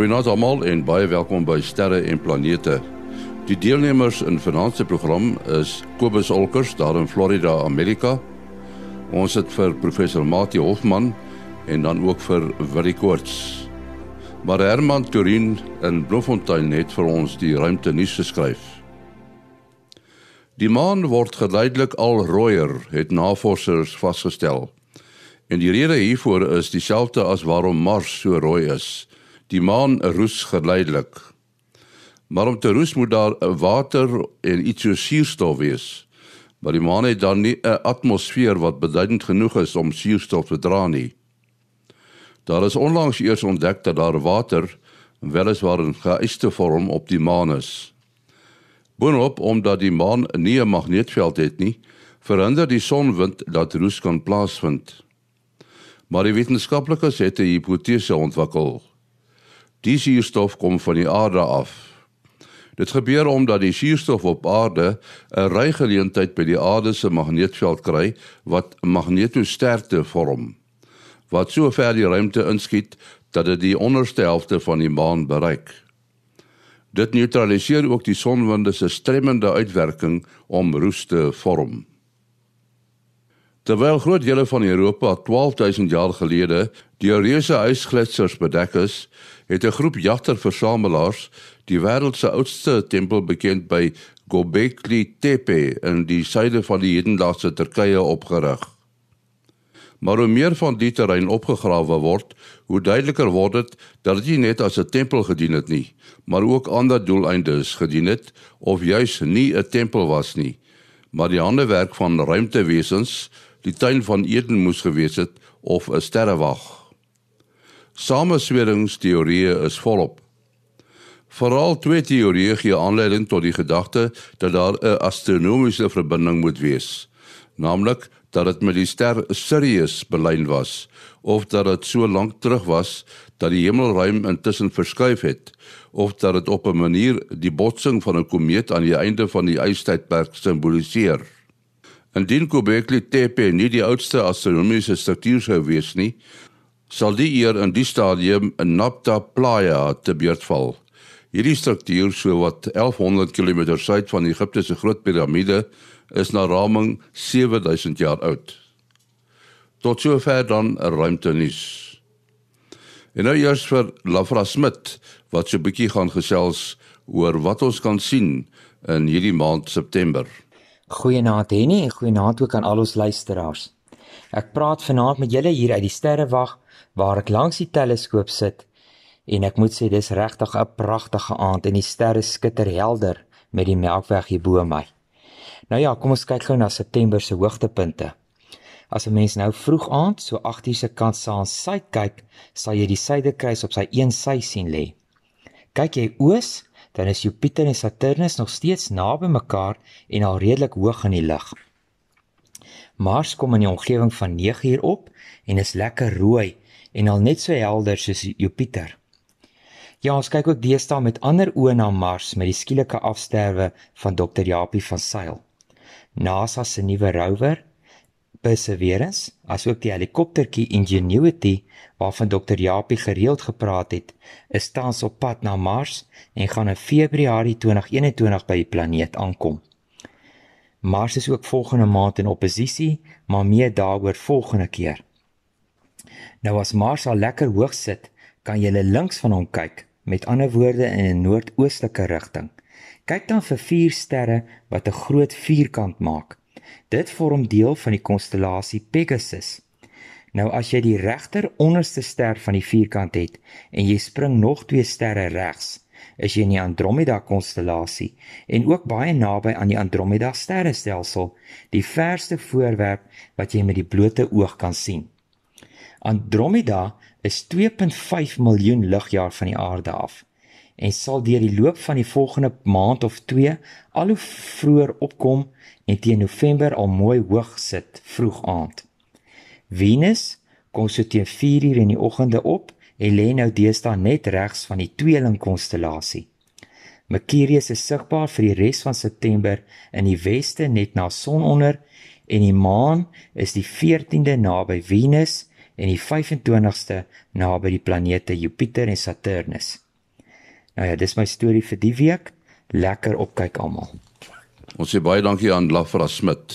Goeienaand almal en baie welkom by Sterre en Planete. Die deelnemers in vanaand se program is Kobus Olkers daar in Florida, Amerika. Ons het vir professor Mati Hofman en dan ook vir Willie Koorts. Maar Herman Turin in Bloemfontein het vir ons die ruimte nuus geskryf. Die maan word geleidelik al rooier, het navorsers vasgestel. En die rede hiervoor is dieselfde as waarom Mars so rooi is. Die maan roes geleidelik. Maar om te roes moet daar water en iets so suurstof wees. Maar die maan het dan nie 'n atmosfeer wat beduidend genoeg is om suurstof te dra nie. Daar is onlangs eers ontdek dat daar water weliswaar in geëiste vorm op die maan is. Boonop omdat die maan nie 'n magneetveld het nie, verhinder die sonwind dat roes kan plaasvind. Maar die wetenskaplikes het 'n hipotese ontwikkel. Die suurstof kom van die aarde af. Dit gebeur omdat die suurstof op aarde 'n rygeleentheid by die aarde se magneetveld kry wat magnetosterkte vorm wat so ver die ruimte inskiet dat dit die onderste helfte van die maan bereik. Dit neutraliseer ook die sonwinde se stremmende uitwerking om roes te vorm. Terwyl groot dele van Europa 12000 jaar gelede deur reuse ysgletsers bedek is, het 'n groep jagterversamelaars die wêreld se oudste tempel bekend by Gobekli Tepe in die suide van die hedendaagse Turkye opgerig. Maar hoe meer van die terrein opgegrawe word, hoe duideliker word dit dat dit nie net as 'n tempel gedien het nie, maar ook ander doeleindes gedien het of juis nie 'n tempel was nie, maar die handewerk van ruimtewesens die tuin van Eden moes gewees het of 'n sterrewag. Samesweringsteorieë is volop. Veral twee teorieë gee aanleiding tot die gedagte dat daar 'n astronomiese verbinding moet wees, naamlik dat dit met die ster Sirius belyn was of dat dit so lank terug was dat die hemelruim intussen verskuif het of dat dit op 'n manier die botsing van 'n komeet aan die einde van die ystydperk simboliseer. Indien Göbekli Tepe nie die oudste astronomiese struktuur sou wees nie, sal die eer in die stadium in Nabta Playa te beurt val. Hierdie struktuur, so wat 1100 km suid van Egipte se groot piramide, is na raming 7000 jaar oud. Tot sover dan 'n ruimtenis. En nou eers vir Lafra Smit wat so 'n bietjie gaan gesels oor wat ons kan sien in hierdie maand September. Goeienaand Henny en goeienaand ook aan al ons luisteraars. Ek praat vanaand met julle hier uit die sterrewag waar ek langs die teleskoop sit en ek moet sê dis regtig 'n pragtige aand en die sterre skitter helder met die Melkweg hier bo my. Nou ja, kom ons kyk gou na September se hoogtepunte. As 'n mens nou vroeg aand so 8:00 se kant saam suid kyk, sal jy die suiderkruis op sy een sy sien lê. Kyk jy oos, dan is Jupiter en Saturnus nog steeds naby mekaar en al redelik hoog in die lug. Mars kom in die omgewing van 9 uur op en is lekker rooi en al net so helder soos Jupiter. Ja, ons kyk ook deesdae met ander oë na Mars met die skielike afsterwe van Dr. Japie van Sail. NASA se nuwe rover Perseverance, asook die helikoptertjie Ingenuity waarvan Dr. Japie gereeld gepraat het, is tans op pad na Mars en gaan in Februarie 2021 by die planeet aankom. Mars is ook volgende maand in oppositie, maar meer daaroor volgende keer. Nou as Mars al lekker hoog sit, kan jy links van hom kyk, met ander woorde in 'n noordoostelike rigting. Kyk dan vir vier sterre wat 'n groot vierkant maak. Dit vorm deel van die konstellasie Pegasus. Nou as jy die regter onderste ster van die vierkant het en jy spring nog twee sterre regs, is jy in die Andromeda konstellasie en ook baie naby aan die Andromeda sterrestelsel, die verste voorwerp wat jy met die blote oog kan sien. Andromeda is 2.5 miljoen ligjaar van die aarde af en sal deur die loop van die volgende maand of 2 al hoe vroeër opkom en teen November al mooi hoog sit vroeg aand. Venus kom so teen 4 uur in die oggende op en lê nou deesdae net regs van die tweeling konstellasie. Mercurius is sigbaar vir die res van September in die weste net na sononder en die maan is die 14de naby Venus en die 25ste naby die planete Jupiter en Saturnus. Nou ja, dis my storie vir die week. Lekker opkyk almal. Ons sê baie dankie aan Lafra Smit.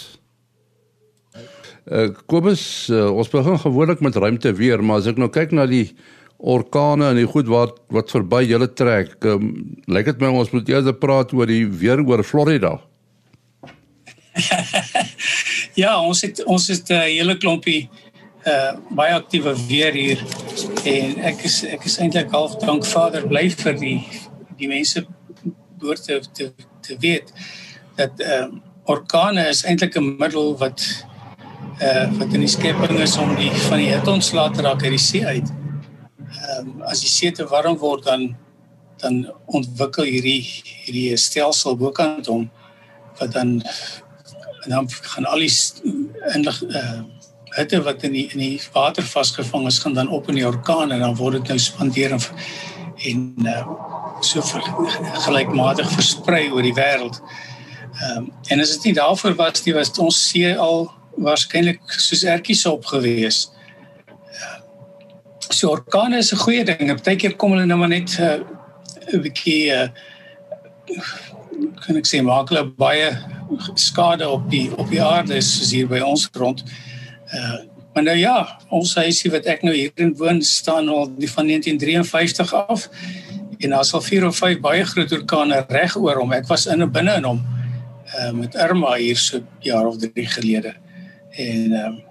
Uh, Kobus, uh, ons begin gewoonlik met ruimte weer, maar as ek nou kyk na die orkane en die goed wat wat verby julle trek, um, lyk dit my ons moet eers praat oor die weer oor Florida. ja, ons het ons het 'n uh, hele klompie uh baie aktiewe weer hier en ek is ek is eintlik half dank Vader bly vir die die mense behoort te te, te weet dat uh orkane is eintlik 'n middel wat uh wat in die skepping is om die van die hitte ontslae te raak uit die see uit. Ehm um, as die see te warm word dan dan ontwikkel hierdie hierdie stelsel bokant hom wat dan dan gaan al die inlig uh hitte wat in die in die water vasgevang is gaan dan op in die orkaan en dan word dit nou spandeer en en uh, so gelykmatig versprei oor die wêreld. Ehm um, en as dit nie daarvoor was nie was ons see al waarskynlik soos ertjies op gewees. So orkane is 'n goeie ding. Partykeer kom hulle nou maar net 'n uh, bietjie uh, kan ek sê maak hulle baie skade op die op die aarde soos hier by ons rond. Uh maar nou ja, ons huisie wat ek nou hier in woon staan al die van 1953 af en daar sal 4 of 5 baie groot orkane reg oor hom. Ek was in en binne in hom. Uh met Irma hier so jaar of 3 gelede. En ehm um,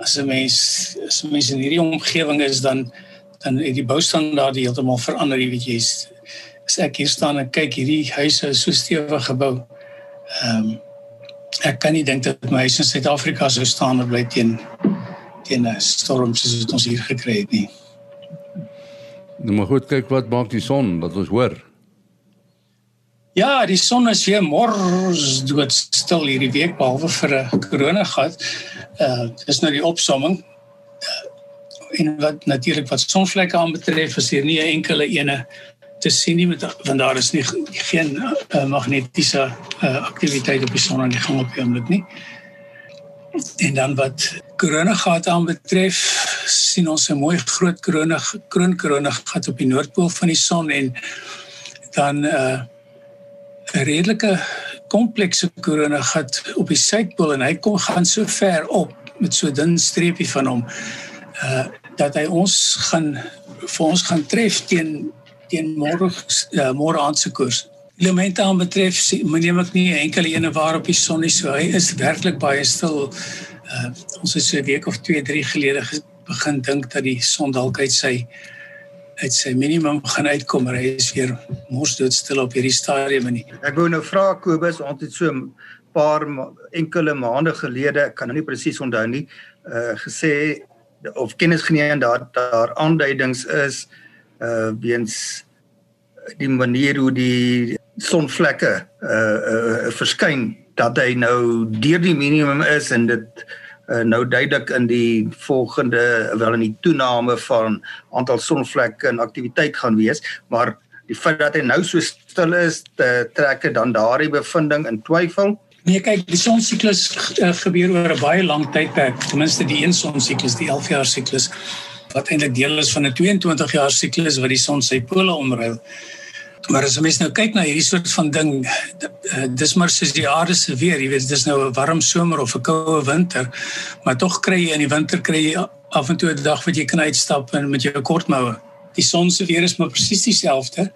as 'n mens as 'n mens in hierdie omgewing is dan dan het die boustandaarde heeltemal verander, jy weet jy. Is, as ek hier staan en kyk hierdie huise is so stewig gebou. Ehm um, ek kan nie dink dat my huis in Suid-Afrika sou staan en bly teen teen 'n storm soos wat ons hier gekry het nie. Nou maar goed kyk wat maak die son dat ons hoor. Ja, die son is weer mors dood stil hierdie week behalwe vir 'n korona gat. Uh dis nou die opsomming. Uh, en wat natuurlik wat sonvlekke aanbetref, is hier nie 'n enkele ene te sien nie met want daar is nie geen uh, magnetiese uh, aktiwiteit op die son aan die gang op die oomblik nie. En dan wat korona gat aanbetref, sien ons 'n mooi groot korona kroon korona gat op die noordpool van die son en dan uh 'n redelike komplekse korona gat op die suidpool en hy kom gaan so ver op met so dun streepie van hom uh dat hy ons gaan vir ons gaan tref teen teen môre uh, môre aand se koers. Elemente aan betref neem ek nie enkele ene waar op die son nie so hy is werklik baie stil. Uh ons het so 'n week of 2, 3 gelede begin dink dat die son dalk uit sy uit sy minimum gaan uitkom maar hy is weer mos doodstil op hierdie stadium en nie. Ek wou nou vra Kobus, ons het so 'n paar enkele maande gelede, ek kan nou nie presies onthou nie, uh gesê of kennis geneem dat daar aanduidings is uh weens die manier hoe die sonvlekke uh, uh verskyn dat hy nou deur die minimum is en dit uh, nou duidelik in die volgende wel in die toename van aantal sonvlekke en aktiwiteit gaan wees, maar die feit dat hy nou so stil is, trek dit dan daardie bevinding in twyfel. Nee, kyk, die sonsiklus uh, gebeur oor 'n baie lang tydperk, ten minste die een sonsiklus, die 11 jaar siklus wat eintlik deel is van 'n 22 jaar siklus wat die son sy pole omruil. Maar as jy mens nou kyk na hierdie soort van ding, eh, dis maar soos die aarde se weer, jy weet, dis nou 'n warm somer of 'n koue winter, maar tog kry jy in die winter kry jy af en toe 'n dag wat jy kan uitstap en met jou kortmoue. Die son se weer is maar presies dieselfde.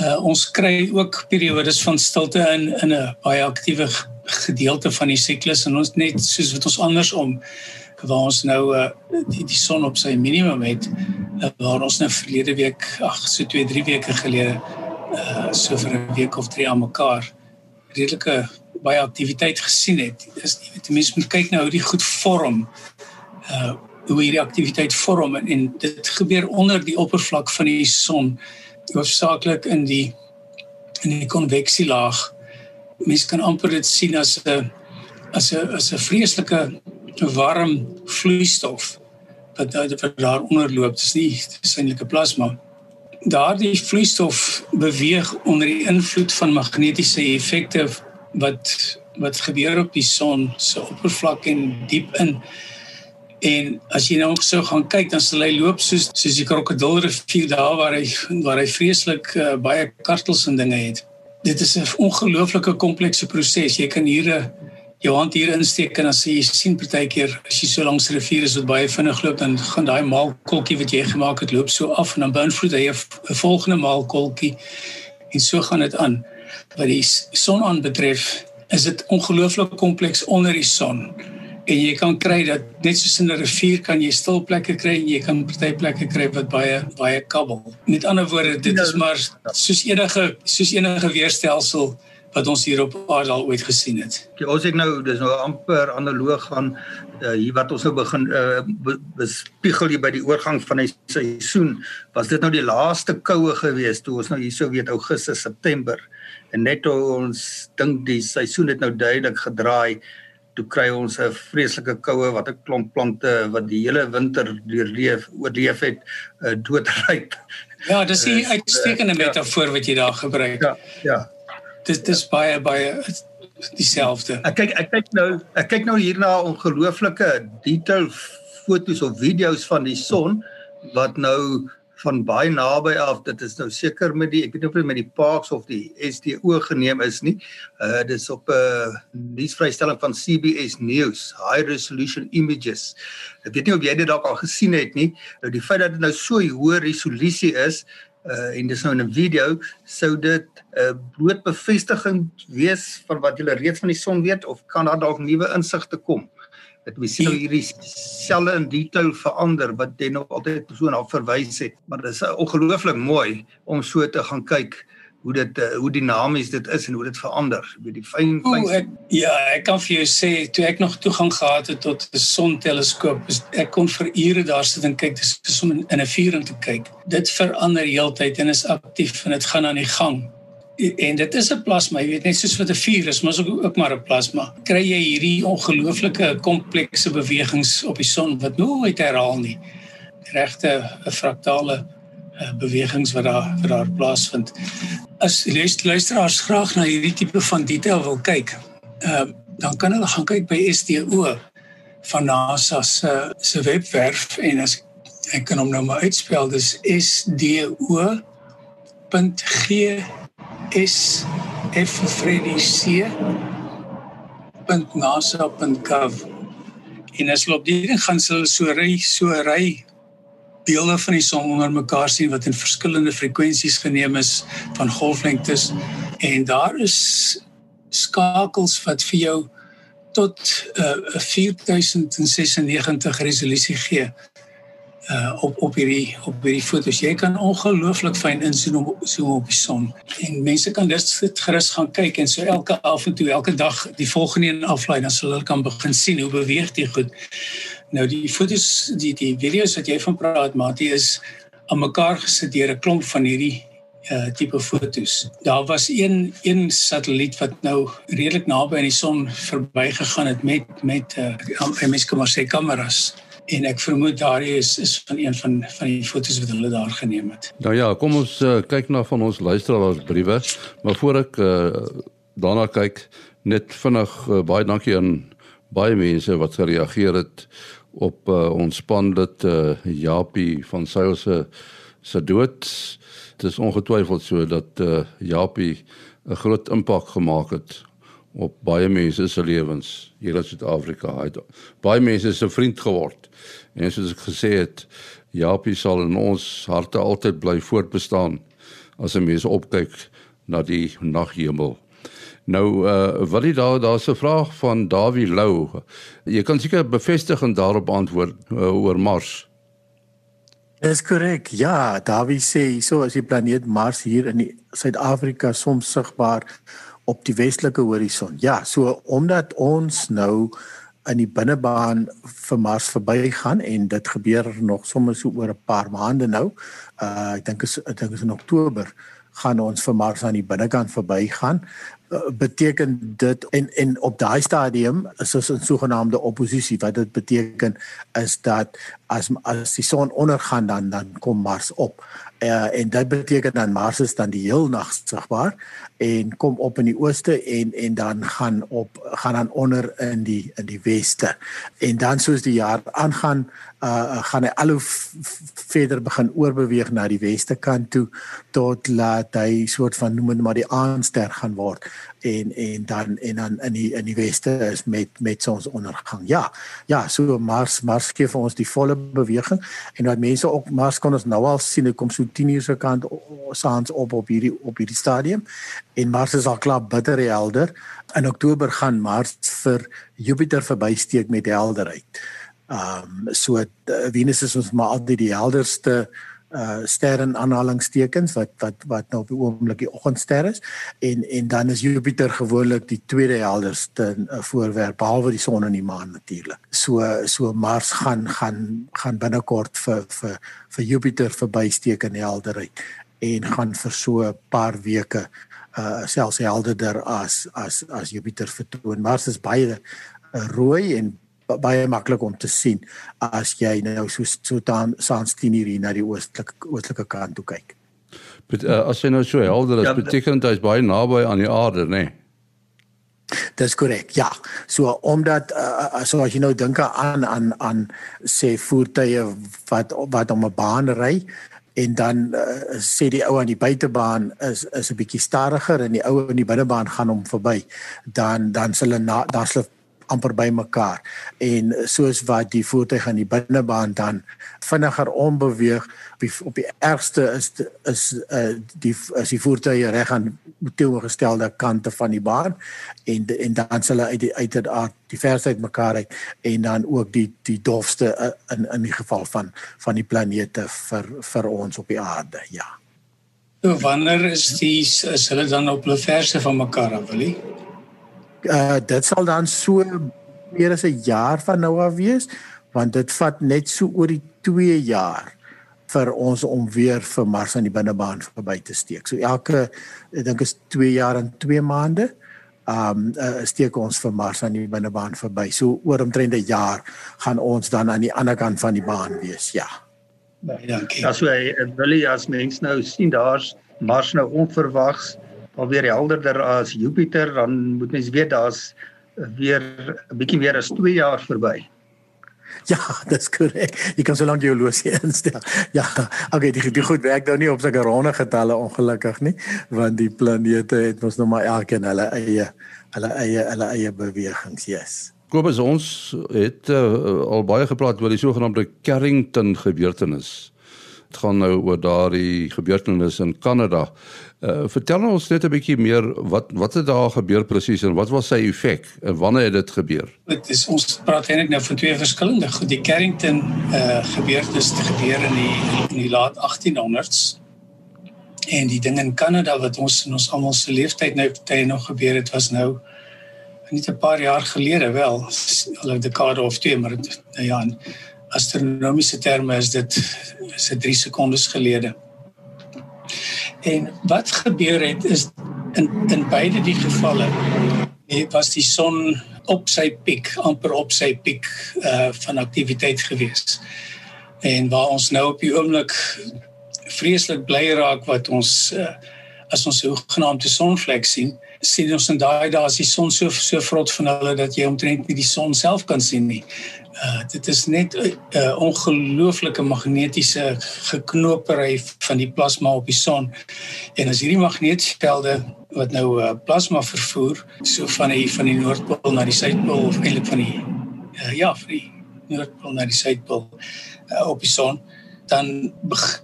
Uh, ons kry ook periodes van stilte in in 'n baie aktiewe gedeelte van die siklus en ons net soos wat ons andersom waar ons nou uh, die die son op sy minimum het uh, waar ons nou verlede week ag so 2 3 weke gelede uh so vir 'n week of 3 aan mekaar redelike baie aktiwiteit gesien het. Is weet mense moet kyk nou hoe die goed vorm. Uh hoe hierdie aktiwiteit vorm en, en dit gebeur onder die oppervlak van die son hoofsaaklik in die in die konveksielaag. Mense kan amper dit sien as 'n as 'n as 'n vreeslike warm vloeistof wat wat daar onderloop. Dit is nie dit is eintlik 'n plasma daardie vloeistof beweeg onder die invloed van magnetiese effekte wat wat gebeur op die son se oppervlak en diep in En as jy nou sou gaan kyk, dan sal hy loop soos soos die krokodilrivier daar waar hy waar hy vreeslik uh, baie kartels en dinge het. Dit is 'n ongelooflike komplekse proses. Jy kan hier 'n jou hand hier insteek en as jy sien partykeer as jy so langs die rivier is wat baie vinnig loop dan gaan daai maalkolkie wat jy gemaak het loop so af en dan beïnvloed hy 'n volgende maalkolkie en so gaan dit aan. Wat die son aan betref, is dit ongelooflik kompleks onder die son. En jy kan kry dat net soos in 'n rivier kan jy stil plekke kry en jy kan party plekke kry wat baie baie kabbel. Met ander woorde, dit is maar soos enige soos enige weerstelsel wat ons hier op aarde al ooit gesien het. Okay, ons het nou dis nou amper analoog aan uh, hier wat ons nou begin uh, bespiegel hier by die oorgang van die seisoen. Was dit nou die laaste koue geweest toe ons nou hier so weet Augustus, September en net toe ons dink die seisoen het nou duidelik gedraai toe kry ons 'n vreeslike koue wat 'n klomp plante wat die hele winter deurleef oorleef het uh, doodryp. Ja, dis 'n uitstekende uh, metafoor wat jy daar gebruik. Ja, ja dis dis baie baie dieselfde. Ek kyk ek kyk nou ek kyk nou hier na ongelooflike detail fotos of video's van die son wat nou van baie naby af dit is nou seker met die ek weet nie of dit met die parks of die SDO geneem is nie. Uh dis op 'n uh, nuusvrystelling van CBS News, high resolution images. Ek weet nie of jy dit dalk al gesien het nie. Nou die feit dat dit nou so hoë resolusie is, uh en dis nou in 'n video sou dit 'n uh, bloot bevestiging wees van wat jy reeds van die son weet of kan daar dalk nuwe insigte kom? Dat we sien nou hierdie selle in detail verander wat jy nog altyd so na verwys het maar dit is ongelooflik mooi om so te gaan kyk hoe dit uh, hoe dinamies dit is en hoe dit verander. Weet die fyn fyn o, ek, ja ek kan vir jou sê toe ek nog toegang gehad het tot 'n sonteleskoop ek kon vir ure daar sit en kyk dis om in, in 'n vuuring te kyk. Dit verander heeltyd en is aktief en dit gaan aan die gang. En dit is 'n plasma jy weet net soos wat 'n vuur is maar is ook, ook maar 'n plasma. Kry jy hierdie ongelooflike komplekse bewegings op die son wat nooit herhaal nie. Regte 'n fraktale uh, bewegings wat daar wat daar plaasvind as luisteraars graag na hierdie tipe van detail wil kyk, ehm uh, dan kan hulle gaan kyk by SDO van NASA se se webwerf en as ek kan hom nou maar uitspel dis sdo.g s f freddy c .nasa.gov en as hulle op die ding gaan sal so ry so ry beelde van die son onder mekaar sien wat in verskillende frekwensies geneem is van golflengtes en daar is skakels wat vir jou tot uh, 4096 resolusie gee uh op op hierdie op hierdie fotos. Jy kan ongelooflik fyn insoom op so op die son. En mense kan dit gerus gaan kyk en so elke af en toe elke dag die volgende een aflaai dan sal hulle kan begin sien hoe beweeg dit goed. Nou die fotos, die die video's wat jy van praat, Matie, is aan mekaar gesit deur 'n klomp van hierdie uh tipe fotos. Daar was een een satelliet wat nou redelik naby aan die son verbygegaan het met met uh mens kan maar sê kameras en ek vermoed daardie is is van een van van die fotos wat hulle daar geneem het. Nou ja, kom ons uh, kyk na van ons luisteraars briewe, maar voor ek uh, daarna kyk, net vinnig uh, baie dankie aan baie mense wat gereageer het op uh, ons span dit uh, Japie van Sail se se dood. Dit is ongetwyfeld so dat uh, Japie 'n groot impak gemaak het op baie mense se lewens hier in Suid-Afrika. Hy het baie mense se vriend geword. En soos ek gesê het, Japie sal in ons harte altyd bly voortbestaan as 'n mens opkyk na die naghemel. Nou uh wat jy daar daar's 'n vraag van Dawie Lou. Jy kan seker bevestigend daarop antwoord uh, oor Mars. Dis korrek. Ja, Dawie sê so as die planeet Mars hier in Suid-Afrika soms sigbaar op die westelike horison. Ja, so omdat ons nou in die binnebaan vir Mars verbygaan en dit gebeur nog sommer so oor 'n paar maande nou. Uh ek dink is ek dink is in Oktober gaan ons vir Mars aan die binnekant verbygaan. Eh, beteken dit en en op daai stadium is ons in sogenaamde oppositie wat dit beteken is dat as as die son ondergaan dan dan kom Mars op. Uh, en dit beteken dan Mars is dan die heel nag sigbaar en kom op in die ooste en en dan gaan op gaan dan onder in die in die weste. En dan soos die jaar aangaan, uh gaan hy al hoe verder begin oorbeweeg na die weste kant toe tot laat hy soort van noem maar die aanster gaan word en en dan en dan in die in die weste is met met sonsondergang. Ja. Ja, so Mars Mars gee vir ons die volle beweging en wat mense ook Mars kon ons nou al sien, hy kom so 10 uur se kant saans op op hierdie op hierdie stadium en Mars is al klaar bitter helder. In Oktober gaan Mars vir Jupiter verbysteek met helderheid. Ehm um, so uh, Venus is ons maar altyd die helderste uh ster in aanhalingstekens wat wat wat nou op die oomblik die oggendster is en en dan is Jupiter gewoonlik die tweede helderste uh, voorwerp behalwe die son en die maan natuurlik. So so Mars gaan gaan gaan binnekort vir vir vir Jupiter verbysteek in helderheid en gaan vir so 'n paar weke uh selfs helderder as as as Jupiter vertoon. Mars is baie uh, rooi en baie maklik om te sien as jy nou so so dan saans 10 uur na die oostelike oostelike kant toe kyk. Bet, uh, as jy nou so helder is, ja, beteken dit hy's baie naby aan die aarde, nê? Nee? Dis korrek. Ja. So omdat uh, so as jy nou dink aan aan aan sê voertuie wat wat om 'n baan ry en dan uh, sê die ou aan die buitebaan is is 'n bietjie stadiger en die ou in die binnebaan gaan hom verby. Dan dan sal hulle dan sal amper by mekaar. En soos wat die voertuig aan die binnebaan dan vinniger onbeweeg op die, op die ergste is is uh, die as die voertuie reg aan teenoorgestelde kante van die baan. En en dan sal hulle uit die uiteraard die versheid mekaar uit en dan ook die die dofste uh, in in die geval van van die planete vir vir ons op die aarde ja So wanneer is die is hulle dan op hulle verse van mekaar af, wil jy? uh dit sal dan so meer as 'n jaar van nou af wees want dit vat net so oor die 2 jaar vir ons om weer vir Mars aan die binnebaan verby te steek. So elke ek dink is 2 jaar en 2 maande um uh, steek ons vir Mars aan die binnebaan verby. So oor omtrent 'n jaar gaan ons dan aan die ander kant van die baan wees. Ja. Baie dankie. Ja, so wil jy as mens nou sien daar's Mars nou onverwags alweer helderder as Jupiter, dan moet mens weet daar's weer 'n bietjie meer as 2 jaar verby. Ja, dis korrek. Jy kan so lank jou horlosie instel. Ja, okay, die die goed werk nou nie op sulke ronde getalle ongelukkig nie, want die planete het mos nou maar elkeen hulle eie hulle eie hulle eie bewegings, yes. Kobus ons het uh, al baie gepraat oor die sogenaamde Carrington gebeurtenis. Dit gaan nou oor daardie gebeurtenis in Kanada. Uh, vertel ons net 'n bietjie meer wat wat het daar gebeur presies en wat was sy effek en wanneer het dit gebeur? Dit is ons praat eintlik nou van twee verskillende goed. Die Carrington uh gebeurtenis het gebeur in die in die laat 1800s. En die ding in Kanada wat ons in ons almal se leeftyd nou tyd nog gebeur het was nou net 'n paar jaar gelede wel, al 'n dekade of twee, maar nou ja, in astronomiese terme is dit is dit 3 sekondes gelede. En wat gebeur het is in in beide die gevalle was die son op sy piek, amper op sy piek uh van aktiwiteit gewees. En waar ons nou op die oomblik vreeslik bly raak wat ons uh, as ons so genaamde sonvlek sien, sien ons in daai dae as die son so so vrot van hulle dat jy omtrent nie die son self kan sien nie. Uh dit is net 'n uh, ongelooflike magnetiese geknopery van die plasma op die son. En as hierdie magneetvelde wat nou uh, plasma vervoer so van die van die noordpool na die suidpool of eintlik van die uh, ja, van die noordpool na die suidpool uh, op die son dan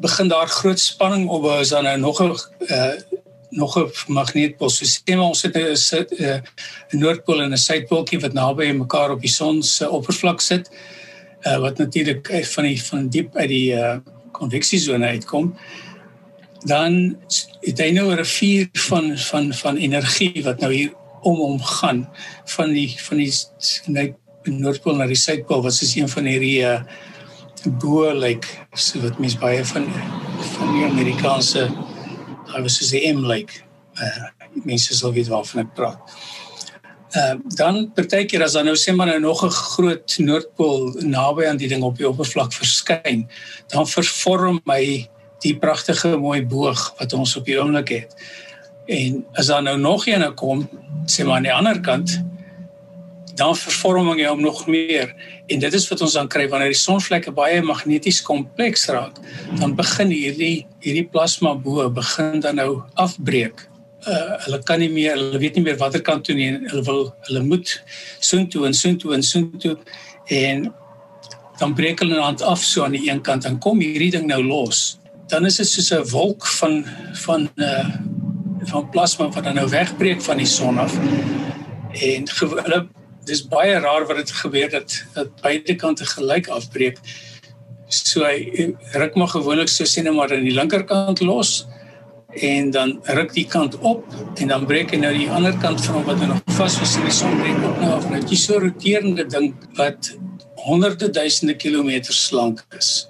begin daar groot spanning opbou as dan nou nog 'n uh, nog 'n magneetpool. So maar ons het 'n sit 'n noordpool en 'n suidpooltjie wat naby mekaar op die son se oppervlak sit. Uh, wat natuurlik van die van diep uit die uh, konveksiesone uitkom. Dan het hy nou 'n rivier van van van energie wat nou hier om hom gaan van die van die noordpool na die suidpool wat is een van hierdie uh, bo like so wat mens baie van van die Amerikaanse I was soos 'n M like. Uh mense sal weet waarvan ek praat. Uh dan partykeer as dan nou sê maar nou nog 'n groot noordpool naby aan die ding op die oppervlak verskyn, dan vervorm hy die pragtige mooi boog wat ons op die oomblik het. En as daar nou nog een kom, sê maar aan die ander kant, dan vervorming hy hom nog meer. En dit is wat ons dan kry wanneer die sonvlekke baie magneties kompleks raak, dan begin hierdie hierdie plasma bo begin dan nou afbreek. Uh, hulle kan nie meer, hulle weet nie meer watter kant toe nie. Hulle wil hulle moet soontoe en soontoe en soontoe en dan breek hulle aan af so aan die een kant en kom hierdie ding nou los. Dan is dit soos 'n wolk van van uh van plasma wat dan nou wegbreek van die son af. En hulle dis baie raar wat dit gebeur dat dat beide kante gelyk afbreek. So hy ruk maar gewoonlik so sien maar aan die linkerkant los en dan ruk die kant op en dan breek hy nou die ander kant van hom wat nog vas was in die son breek op nou af. Nou jy so roterende ding wat honderde duisende kilometers lank is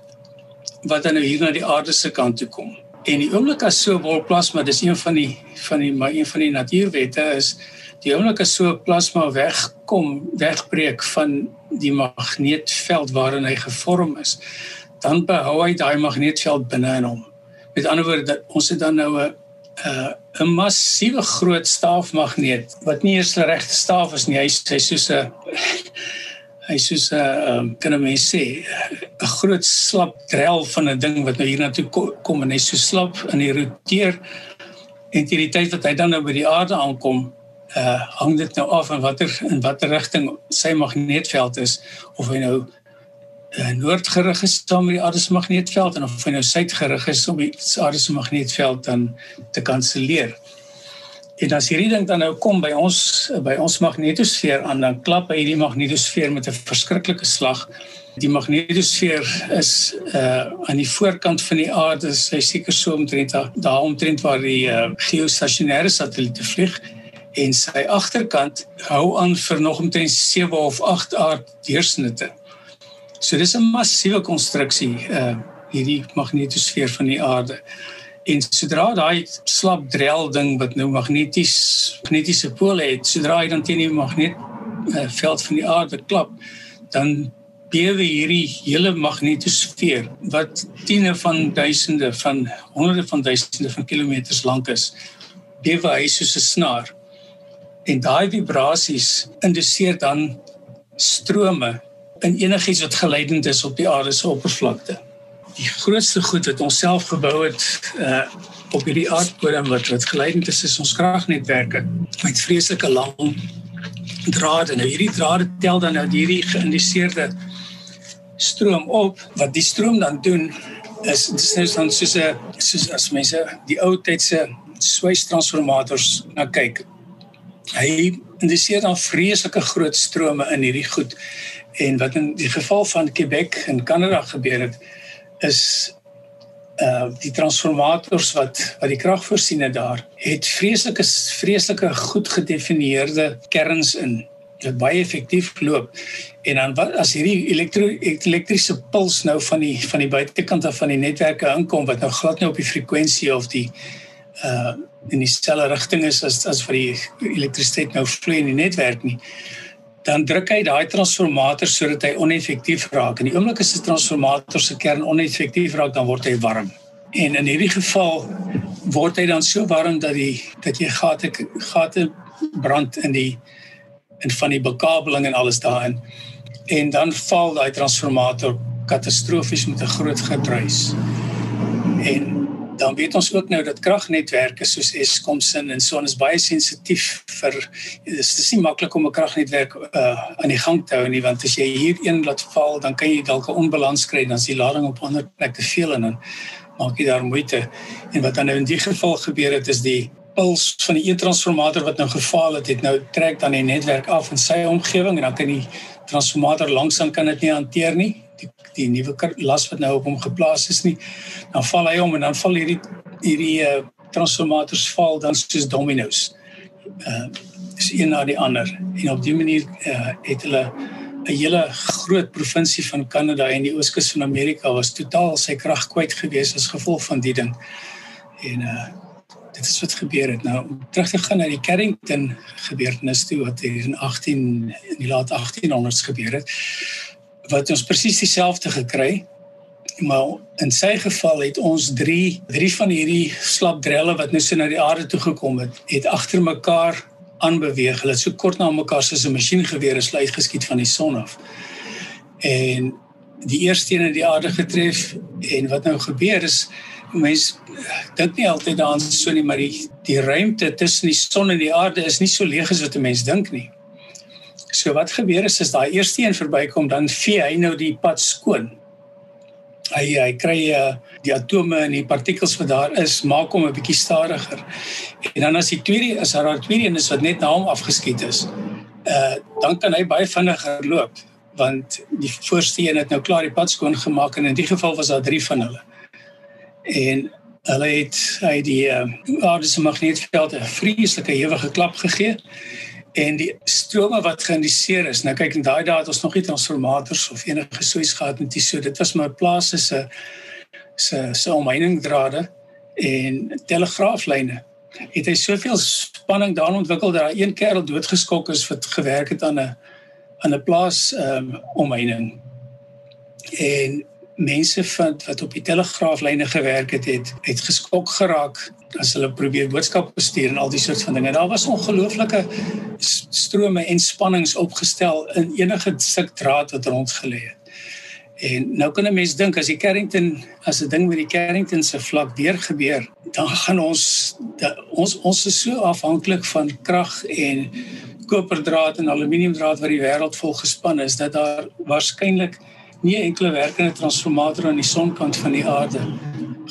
wat dan nou hier na die aarde se kant toe kom. En die oomblik as so 'n bol plasma, dis een van die van die maar een van die natuurwette is die oomblik as so 'n plasma wegkom, wegbreek van die magneetveld waarin hy gevorm is, dan behou hy daai magneetveld binne in hom. Met ander woorde, ons het dan nou 'n 'n 'n massiewe groot staafmagneet wat nie eers 'n regte staaf is nie, hy hy soos 'n hy soos 'n um, kan mens sê 'n groot slap drel van 'n ding wat nou hier na toe kom en hy so slap in die roteer en teen die tyd wat hy dan nou by die aarde aankom uh hang dit nou af in watter in watter rigting sy magneetveld is of hy nou uh, noordgerig is saam met die aarde se magneetveld en of hy nou suidgerig is om die aarde se magneetveld dan te kanselleer. En as hierdie ding dan nou kom by ons by ons magnetosfeer aan dan klap hy hierdie magnetosfeer met 'n verskriklike slag. Die magnetosfeer is uh aan die voorkant van die aarde, hy seker so omtrent daar omtrent waar die uh, geostasionêre satelliete vlieg en sy agterkant hou aan vir nog omtrent 7 of 8 aarddeursnitte. So dis 'n massiewe konstruksie uh hierdie magnetosfeer van die aarde. En sodra daai slap drel ding wat nou magneties magnetiese pole het, sodra hy dan teen die magneet uh, veld van die aarde klap, dan bewe hierdie hele magnetosfeer wat tiene van duisende van honderde van duisende van kilometers lank is, bewe hy soos 'n snaar. En daai vibrasies induseer dan strome in enigiets wat geleidend is op die aarde se oppervlakte die grootste goed wat ons self gebou het uh op hierdie aardbodem wat wat geleidend is is ons kragnetwerke met vreeslike lang drade. Nou hierdie drade tel dan nou hierdie geïndiseerde stroom op. Wat die stroom dan doen is dit is nou dan soos 'n soos as mense die ou tydse swystransformators na kyk. Hy indiseer dan vreeslike groot strome in hierdie goed. En wat in die geval van Quebec in Kanada gebeur het, is uh die transformators wat wat die krag voorsien het daar het vreeslike vreeslike goed gedefinieerde kerns in wat baie effektief loop en dan wat as hierdie elektro elektriese puls nou van die van die buitekant af van die netwerke inkom wat nou glad nie op die frekwensie of die uh in dieselfde rigting is as as vir die elektrisiteit nou vloei in die netwerk nie dan druk hy daai transformator sodat hy oneffektief raak. En die oomblik as 'n transformator se kern oneffektief raak, dan word hy warm. En in hierdie geval word hy dan so warm dat die dat jy gate gate brand in die in van die bekabeling en alles daarin. En dan val daai transformator katastrofies met 'n groot gedruis. En dan weet ons ook nou dat kragnetwerke soos Eskom sin en so on is baie sensitief vir dis dis nie maklik om 'n kragnetwerk uh, aan die gang te hou nie want as jy hier een laat val dan kan jy dalk 'n onbalans kry dan is die lading op ander plekke te veel en dan maak jy daar moeite. En wat dan nou in die geval gebeur het is die puls van die e-transformator wat nou gefaal het het nou trek dan die netwerk af in sy omgewing en dan kan die transformator langsaan kan dit nie hanteer nie die die nuwe las wat nou op hom geplaas is nie dan val hy om en dan val hierdie hierdie uh, transformators val dan soos dominos. Uh is een na die ander. En op die manier uh, het hulle 'n hele groot provinsie van Kanada en die ooskus van Amerika was totaal sy krag kwyt gewees as gevolg van die ding. En uh dit is wat gebeur het. Nou om terug te gaan na die Carrington gebeurtenis toe wat hier in 18 in die laat 1800s gebeur het wat ons presies dieselfde gekry Maar in sy geval het ons 3 drie van hierdie slapdrelle wat nou so na die aarde toe gekom het, het agter mekaar aanbeweeg. Hulle het so kort na mekaar soos 'n masjiengeweer is uitgeskiet van die son af. En die eerste een het die aarde getref en wat nou gebeur is mense dink nie altyd daaraan so nie, maar die die ruimte tussen die son en die aarde is nie so leeg as wat 'n mens dink nie. So wat gebeur is as daai eerste een verbykom, dan vee hy nou die pad skoon hy hy kry uh, die atome en die partikels wat daar is maak hom 'n bietjie stadiger. En dan as die tweede as daar 'n tweede een is wat net na hom afgeskiet is, uh dan kan hy baie vinniger loop want die voorste een het nou klaar die pad skoon gemaak en in die geval was daar 3 van hulle. En hulle het hy die uh, aarde se magnetveld 'n vreeslike ewige klap gegee en die strome wat geïndiseer is. Nou kyk in daai dae het ons nog nie transformators of enige soos gehad met die so. Dit was maar plase se se se omheiningdrade en telegraaflyne. Het hy soveel spanning daarin ontwikkel dat daar een kerel doodgeskok is wat gewerk het aan 'n aan 'n plaas ehm um, omheining. En mense wat wat op die telegraaflyne gewerk het, het het geskok geraak as hulle probeer boodskappe stuur en al die soort van dinge. Daar was ongelooflike strome en spannings opgestel in enige stuk draad wat rondgelê het. En nou kan 'n mens dink as die Carrington as 'n ding met die Carrington se vlak weer gebeur, dan gaan ons da, ons ons is so afhanklik van krag en koperdraad en aluminiumdraad wat die wêreld vol gespan is dat daar waarskynlik nie enkele werkende transformator aan die sonkant van die aarde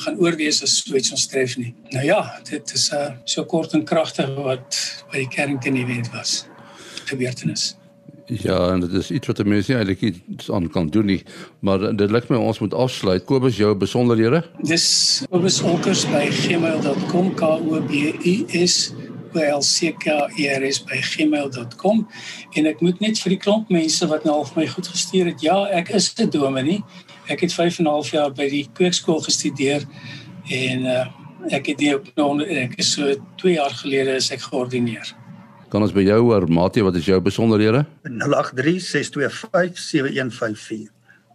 gaan oorwees as so iets ons tref nie. Nou ja, dit is 'n uh, so kort en kragtig wat by die Carrington event was. Gebeurtenis. Ja, en dit is iets wat mense eintlik iets aan kan doen nie, maar dit lyk my ons moet afsluit. Kobus jou besonderhede? Dis Kobus Olkers by gmail.com k o b u s blckeres@gmail.com en ek moet net vir die klomp mense wat nou al vir my goed gestuur het. Ja, ek is 'n dominee. Ek het 5 en 'n half jaar by die kweekskool gestudeer en uh, ek het nie op nou ek is so 2 jaar gelede is ek geordineer. Kan ons by jou hoor, Matie, wat is jou besonderhede? 0836257154.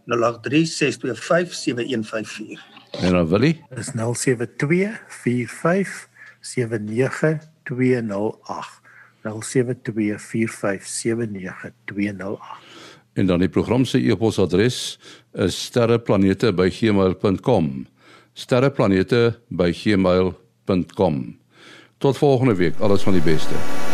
0836257154. En dan Willie? Dis 0724579208. 0724579208. En dan die program se e-posadres is sterreplanete@gmail.com. sterreplanete@gmail.com. Tot volgende week, alles van die beste.